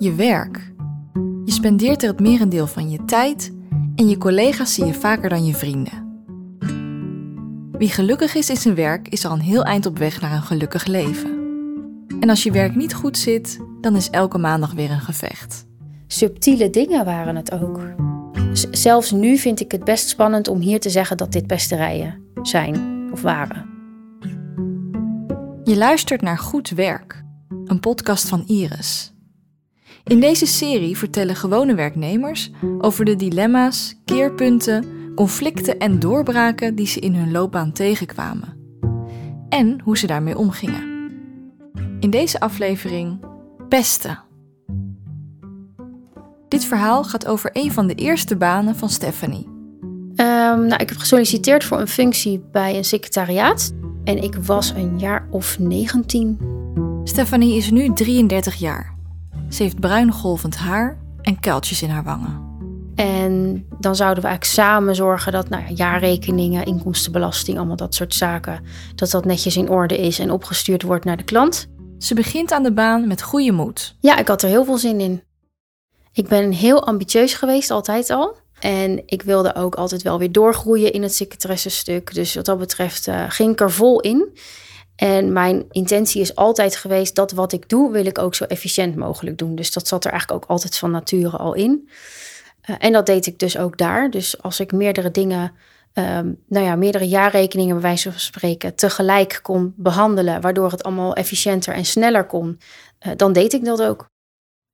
Je werk. Je spendeert er het merendeel van je tijd en je collega's zie je vaker dan je vrienden. Wie gelukkig is in zijn werk is al een heel eind op weg naar een gelukkig leven. En als je werk niet goed zit, dan is elke maandag weer een gevecht. Subtiele dingen waren het ook. zelfs nu vind ik het best spannend om hier te zeggen dat dit pesterijen zijn of waren. Je luistert naar Goed Werk, een podcast van Iris. In deze serie vertellen gewone werknemers over de dilemma's, keerpunten, conflicten en doorbraken die ze in hun loopbaan tegenkwamen. En hoe ze daarmee omgingen. In deze aflevering pesten. Dit verhaal gaat over een van de eerste banen van Stephanie. Um, nou, ik heb gesolliciteerd voor een functie bij een secretariaat. En ik was een jaar of 19. Stephanie is nu 33 jaar. Ze heeft bruin golvend haar en kuiltjes in haar wangen. En dan zouden we eigenlijk samen zorgen dat nou, jaarrekeningen, inkomstenbelasting, allemaal dat soort zaken, dat dat netjes in orde is en opgestuurd wordt naar de klant. Ze begint aan de baan met goede moed. Ja, ik had er heel veel zin in. Ik ben heel ambitieus geweest, altijd al. En ik wilde ook altijd wel weer doorgroeien in het secretaressenstuk. Dus wat dat betreft uh, ging ik er vol in. En mijn intentie is altijd geweest dat wat ik doe, wil ik ook zo efficiënt mogelijk doen. Dus dat zat er eigenlijk ook altijd van nature al in. Uh, en dat deed ik dus ook daar. Dus als ik meerdere dingen, um, nou ja, meerdere jaarrekeningen bij wijze van spreken, tegelijk kon behandelen, waardoor het allemaal efficiënter en sneller kon, uh, dan deed ik dat ook.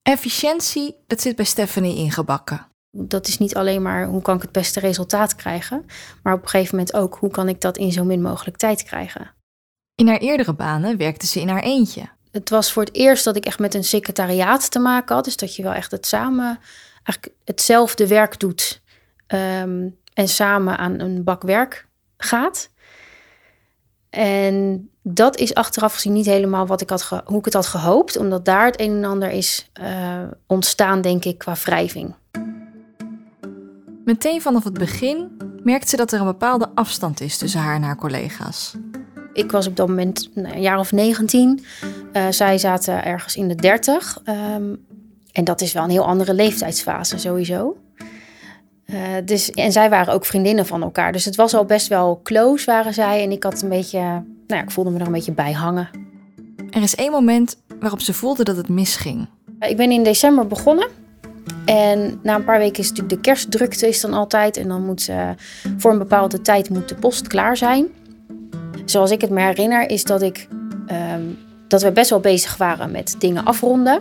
Efficiëntie, dat zit bij Stephanie ingebakken. Dat is niet alleen maar hoe kan ik het beste resultaat krijgen, maar op een gegeven moment ook hoe kan ik dat in zo min mogelijk tijd krijgen. In haar eerdere banen werkte ze in haar eentje. Het was voor het eerst dat ik echt met een secretariaat te maken had. Dus dat je wel echt het samen, eigenlijk hetzelfde werk doet um, en samen aan een bak werk gaat. En dat is achteraf gezien niet helemaal wat ik had hoe ik het had gehoopt, omdat daar het een en ander is uh, ontstaan, denk ik, qua wrijving. Meteen vanaf het begin merkt ze dat er een bepaalde afstand is tussen haar en haar collega's. Ik was op dat moment nou, een jaar of 19. Uh, zij zaten ergens in de 30. Um, en dat is wel een heel andere leeftijdsfase sowieso. Uh, dus, en zij waren ook vriendinnen van elkaar. Dus het was al best wel close waren zij. En ik had een beetje, nou ja, ik voelde me er een beetje bij hangen. Er is één moment waarop ze voelde dat het misging. Ik ben in december begonnen. En na een paar weken is natuurlijk de kerstdrukte is dan altijd. En dan moet ze, voor een bepaalde tijd moet de post klaar zijn. Zoals ik het me herinner is dat ik um, dat we best wel bezig waren met dingen afronden.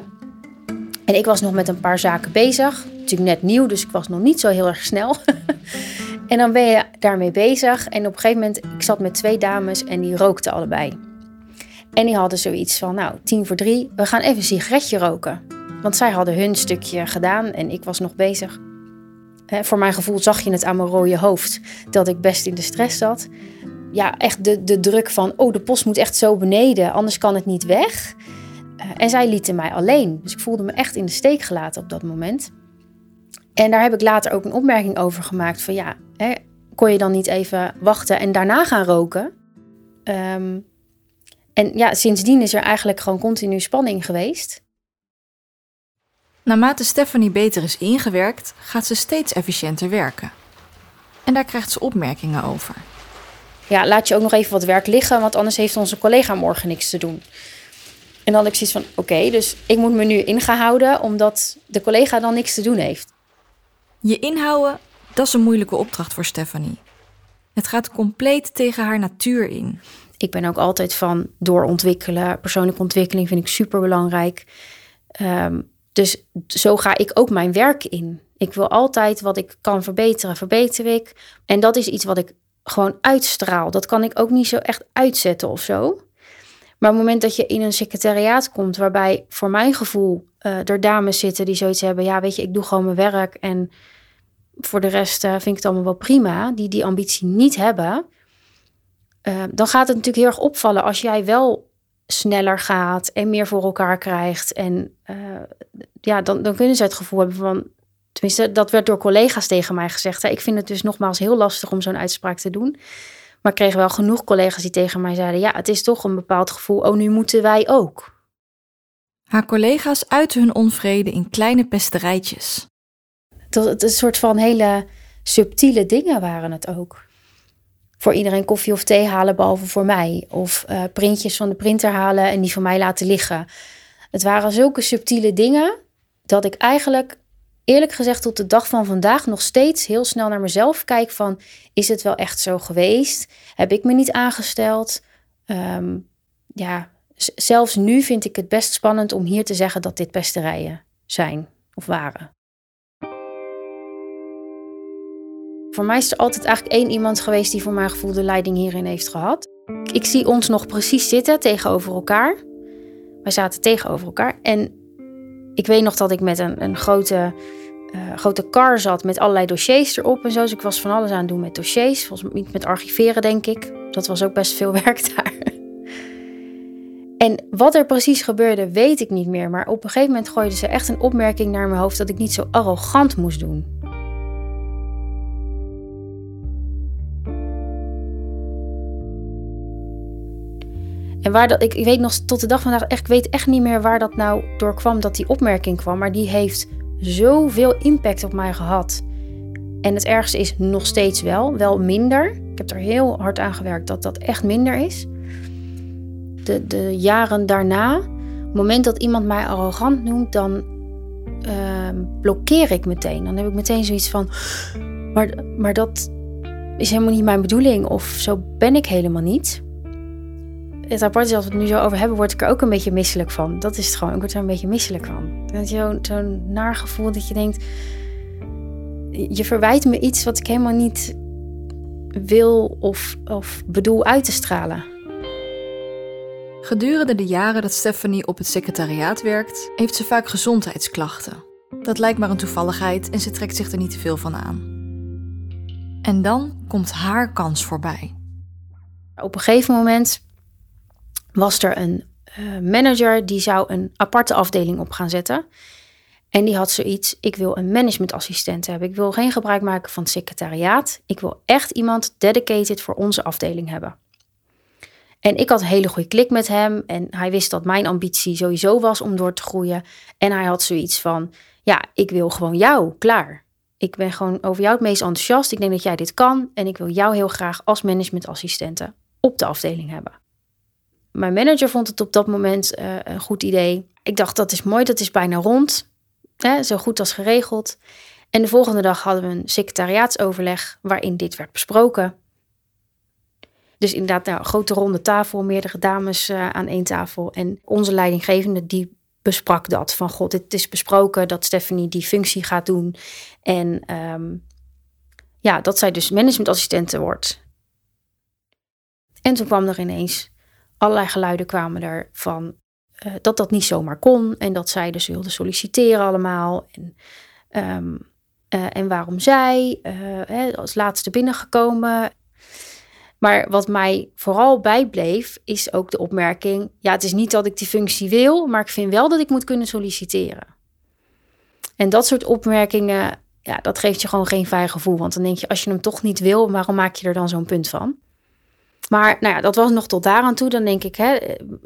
En ik was nog met een paar zaken bezig. Natuurlijk net nieuw, dus ik was nog niet zo heel erg snel. en dan ben je daarmee bezig. En op een gegeven moment, ik zat met twee dames en die rookten allebei. En die hadden zoiets van, nou, tien voor drie, we gaan even een sigaretje roken. Want zij hadden hun stukje gedaan en ik was nog bezig. voor mijn gevoel zag je het aan mijn rode hoofd dat ik best in de stress zat. Ja, echt de, de druk van, oh, de post moet echt zo beneden, anders kan het niet weg. Uh, en zij lieten mij alleen. Dus ik voelde me echt in de steek gelaten op dat moment. En daar heb ik later ook een opmerking over gemaakt van ja, hè, kon je dan niet even wachten en daarna gaan roken? Um, en ja, sindsdien is er eigenlijk gewoon continu spanning geweest. Naarmate Stephanie beter is ingewerkt, gaat ze steeds efficiënter werken. En daar krijgt ze opmerkingen over. Ja, laat je ook nog even wat werk liggen, want anders heeft onze collega morgen niks te doen. En dan had ik zoiets van: oké, dus ik moet me nu ingehouden omdat de collega dan niks te doen heeft. Je inhouden, dat is een moeilijke opdracht voor Stephanie. Het gaat compleet tegen haar natuur in. Ik ben ook altijd van doorontwikkelen. Persoonlijke ontwikkeling vind ik super belangrijk. Um, dus zo ga ik ook mijn werk in. Ik wil altijd wat ik kan verbeteren, verbeter ik. En dat is iets wat ik gewoon uitstraal. Dat kan ik ook niet zo echt uitzetten of zo. Maar op het moment dat je in een secretariaat komt, waarbij voor mijn gevoel uh, er dames zitten die zoiets hebben, ja, weet je, ik doe gewoon mijn werk en voor de rest uh, vind ik het allemaal wel prima, die die ambitie niet hebben, uh, dan gaat het natuurlijk heel erg opvallen als jij wel sneller gaat en meer voor elkaar krijgt. En ja, dan, dan kunnen ze het gevoel hebben van, tenminste, dat werd door collega's tegen mij gezegd. Hè. Ik vind het dus nogmaals heel lastig om zo'n uitspraak te doen. Maar ik kreeg wel genoeg collega's die tegen mij zeiden: Ja, het is toch een bepaald gevoel. Oh, nu moeten wij ook. Haar collega's uiten hun onvrede in kleine pesterijtjes. Het, het een soort van hele subtiele dingen waren het ook. Voor iedereen koffie of thee halen, behalve voor mij. Of uh, printjes van de printer halen en die van mij laten liggen. Het waren zulke subtiele dingen dat ik eigenlijk eerlijk gezegd tot de dag van vandaag nog steeds heel snel naar mezelf kijk van is het wel echt zo geweest? Heb ik me niet aangesteld? Ehm, ja, zelfs nu vind ik het best spannend om hier te zeggen dat dit pesterijen zijn of waren. Voor mij is er altijd eigenlijk één iemand geweest die voor mijn gevoel de leiding hierin heeft gehad. Ik zie ons nog precies zitten tegenover elkaar. Wij zaten tegenover elkaar. En ik weet nog dat ik met een, een grote, uh, grote kar zat met allerlei dossiers erop en zo. Dus ik was van alles aan het doen met dossiers. Volgens mij niet met archiveren, denk ik. Dat was ook best veel werk daar. En wat er precies gebeurde, weet ik niet meer. Maar op een gegeven moment gooide ze echt een opmerking naar mijn hoofd dat ik niet zo arrogant moest doen. En waar dat, ik, weet nog tot de dag van vandaag echt, ik weet echt niet meer waar dat nou door kwam dat die opmerking kwam. Maar die heeft zoveel impact op mij gehad. En het ergste is nog steeds wel, wel minder. Ik heb er heel hard aan gewerkt dat dat echt minder is. De, de jaren daarna, op het moment dat iemand mij arrogant noemt, dan uh, blokkeer ik meteen. Dan heb ik meteen zoiets van, maar, maar dat is helemaal niet mijn bedoeling of zo ben ik helemaal niet het apart is als we het nu zo over hebben, word ik er ook een beetje misselijk van. Dat is het gewoon. Ik word er een beetje misselijk van. Zo'n zo naar gevoel dat je denkt, je verwijt me iets wat ik helemaal niet wil of, of bedoel uit te stralen. Gedurende de jaren dat Stephanie op het secretariaat werkt, heeft ze vaak gezondheidsklachten. Dat lijkt maar een toevalligheid en ze trekt zich er niet te veel van aan. En dan komt haar kans voorbij. Op een gegeven moment was er een uh, manager die zou een aparte afdeling op gaan zetten. En die had zoiets, ik wil een managementassistent hebben. Ik wil geen gebruik maken van het secretariaat. Ik wil echt iemand dedicated voor onze afdeling hebben. En ik had een hele goede klik met hem. En hij wist dat mijn ambitie sowieso was om door te groeien. En hij had zoiets van, ja, ik wil gewoon jou, klaar. Ik ben gewoon over jou het meest enthousiast. Ik denk dat jij dit kan. En ik wil jou heel graag als managementassistente op de afdeling hebben. Mijn manager vond het op dat moment uh, een goed idee. Ik dacht, dat is mooi, dat is bijna rond. Hè, zo goed als geregeld. En de volgende dag hadden we een secretariaatsoverleg waarin dit werd besproken. Dus inderdaad, nou, een grote ronde tafel, meerdere dames uh, aan één tafel. En onze leidinggevende die besprak dat. Van god, het is besproken dat Stephanie die functie gaat doen. En um, ja, dat zij dus managementassistente wordt. En toen kwam er ineens allerlei geluiden kwamen er van uh, dat dat niet zomaar kon. En dat zij dus wilde solliciteren allemaal. En, um, uh, en waarom zij, uh, hè, als laatste binnengekomen. Maar wat mij vooral bijbleef, is ook de opmerking: ja, het is niet dat ik die functie wil, maar ik vind wel dat ik moet kunnen solliciteren. En dat soort opmerkingen, ja, dat geeft je gewoon geen fijn gevoel. Want dan denk je, als je hem toch niet wil, waarom maak je er dan zo'n punt van? Maar nou ja, dat was nog tot daaraan toe. Dan denk ik, hè,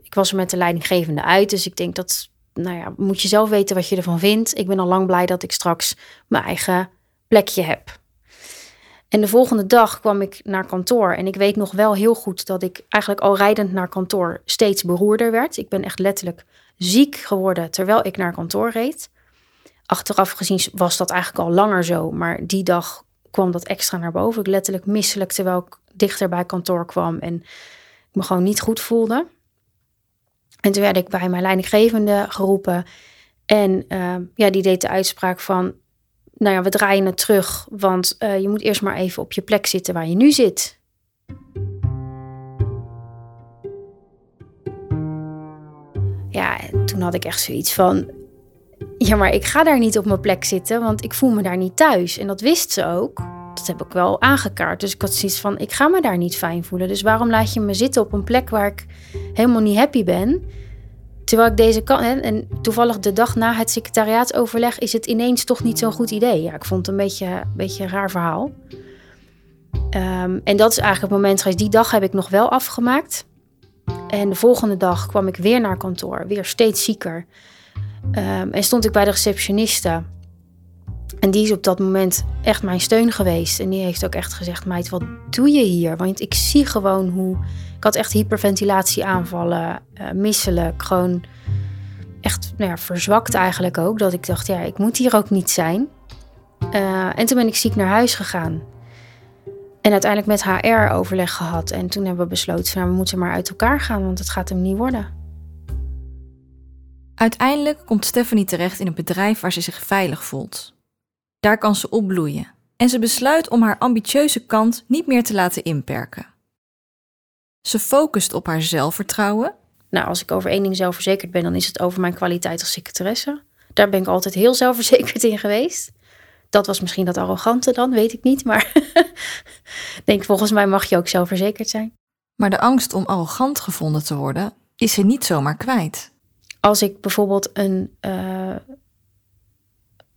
ik was er met de leidinggevende uit. Dus ik denk dat, nou ja, moet je zelf weten wat je ervan vindt. Ik ben al lang blij dat ik straks mijn eigen plekje heb. En de volgende dag kwam ik naar kantoor. En ik weet nog wel heel goed dat ik eigenlijk al rijdend naar kantoor steeds beroerder werd. Ik ben echt letterlijk ziek geworden terwijl ik naar kantoor reed. Achteraf gezien was dat eigenlijk al langer zo. Maar die dag kwam dat extra naar boven. Ik letterlijk misselijk terwijl ik dichter bij kantoor kwam en ik me gewoon niet goed voelde. En toen werd ik bij mijn leidinggevende geroepen. En uh, ja, die deed de uitspraak van, nou ja, we draaien het terug, want uh, je moet eerst maar even op je plek zitten waar je nu zit. Ja, toen had ik echt zoiets van, ja, maar ik ga daar niet op mijn plek zitten, want ik voel me daar niet thuis. En dat wist ze ook heb ik wel aangekaart. Dus ik had zoiets van, ik ga me daar niet fijn voelen. Dus waarom laat je me zitten op een plek waar ik helemaal niet happy ben? Terwijl ik deze kan. En toevallig de dag na het secretariaatsoverleg is het ineens toch niet zo'n goed idee. Ja, ik vond het een beetje, een beetje raar verhaal. Um, en dat is eigenlijk het moment. Die dag heb ik nog wel afgemaakt. En de volgende dag kwam ik weer naar kantoor, weer steeds zieker. Ehm, en stond ik bij de receptioniste. En die is op dat moment echt mijn steun geweest. En die heeft ook echt gezegd: Meid, wat doe je hier? Want ik zie gewoon hoe. Ik had echt hyperventilatieaanvallen, uh, misselijk, gewoon echt nou verzwakt eigenlijk ook. Dat ik dacht: ja, ik moet hier ook niet zijn. Uh, en toen ben ik ziek naar huis gegaan. En uiteindelijk met HR overleg gehad. En toen hebben we besloten: nou, we moeten maar uit elkaar gaan, want het gaat hem niet worden. Uiteindelijk komt Stephanie terecht in een bedrijf waar ze zich veilig voelt. Daar kan ze opbloeien en ze besluit om haar ambitieuze kant niet meer te laten inperken. Ze focust op haar zelfvertrouwen. Nou, als ik over één ding zelfverzekerd ben, dan is het over mijn kwaliteit als secretaresse. Daar ben ik altijd heel zelfverzekerd in geweest. Dat was misschien dat arrogante dan, weet ik niet. Maar denk, volgens mij mag je ook zelfverzekerd zijn. Maar de angst om arrogant gevonden te worden, is ze niet zomaar kwijt. Als ik bijvoorbeeld een, uh,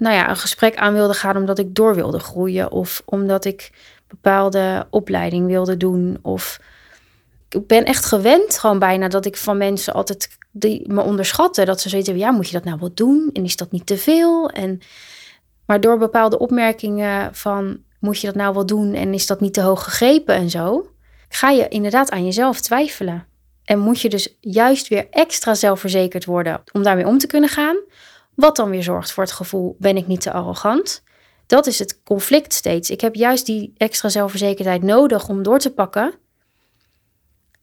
nou ja, een gesprek aan wilde gaan omdat ik door wilde groeien. Of omdat ik bepaalde opleiding wilde doen. Of ik ben echt gewend gewoon bijna dat ik van mensen altijd die me onderschatten. Dat ze zoiets hebben, ja, moet je dat nou wel doen? En is dat niet te veel? En maar door bepaalde opmerkingen van moet je dat nou wel doen en is dat niet te hoog gegrepen en zo, ga je inderdaad aan jezelf twijfelen. En moet je dus juist weer extra zelfverzekerd worden om daarmee om te kunnen gaan. Wat dan weer zorgt voor het gevoel: ben ik niet te arrogant? Dat is het conflict steeds. Ik heb juist die extra zelfverzekerdheid nodig om door te pakken.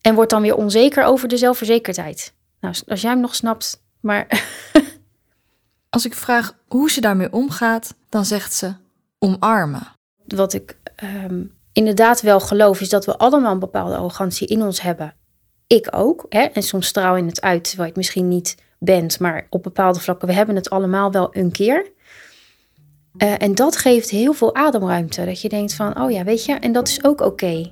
En word dan weer onzeker over de zelfverzekerdheid. Nou, als jij hem nog snapt, maar Als ik vraag hoe ze daarmee omgaat, dan zegt ze omarmen. Wat ik um, inderdaad wel geloof, is dat we allemaal een bepaalde arrogantie in ons hebben. Ik ook. Hè? En soms straal je het uit waar je het misschien niet bent, maar op bepaalde vlakken, we hebben het allemaal wel een keer. Uh, en dat geeft heel veel ademruimte. Dat je denkt van, oh ja, weet je, en dat is ook oké.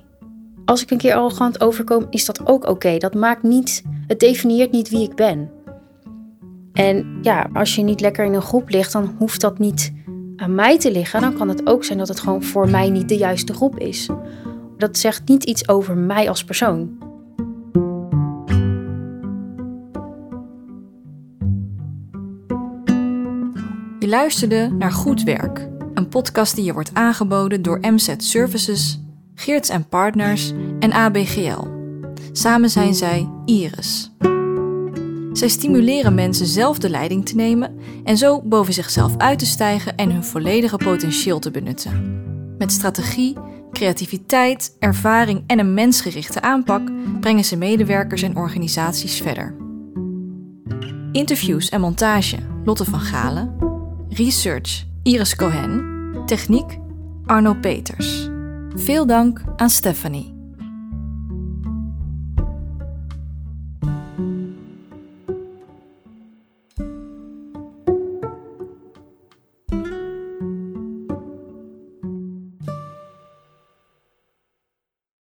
Als ik een keer arrogant overkom, is dat ook oké. Dat maakt niet, het definieert niet wie ik ben. En ja, als je niet lekker in een groep ligt, dan hoeft dat niet aan mij te liggen. Dan kan het ook zijn dat het gewoon voor mij niet de juiste groep is. Dat zegt niet iets over mij als persoon. Luisterde naar Goed Werk, een podcast die je wordt aangeboden door MZ Services, Geerts Partners en ABGL. Samen zijn zij Iris. Zij stimuleren mensen zelf de leiding te nemen en zo boven zichzelf uit te stijgen en hun volledige potentieel te benutten. Met strategie, creativiteit, ervaring en een mensgerichte aanpak brengen ze medewerkers en organisaties verder. Interviews en montage Lotte van Galen. Research Iris Cohen. Techniek Arno Peters. Veel dank aan Stephanie.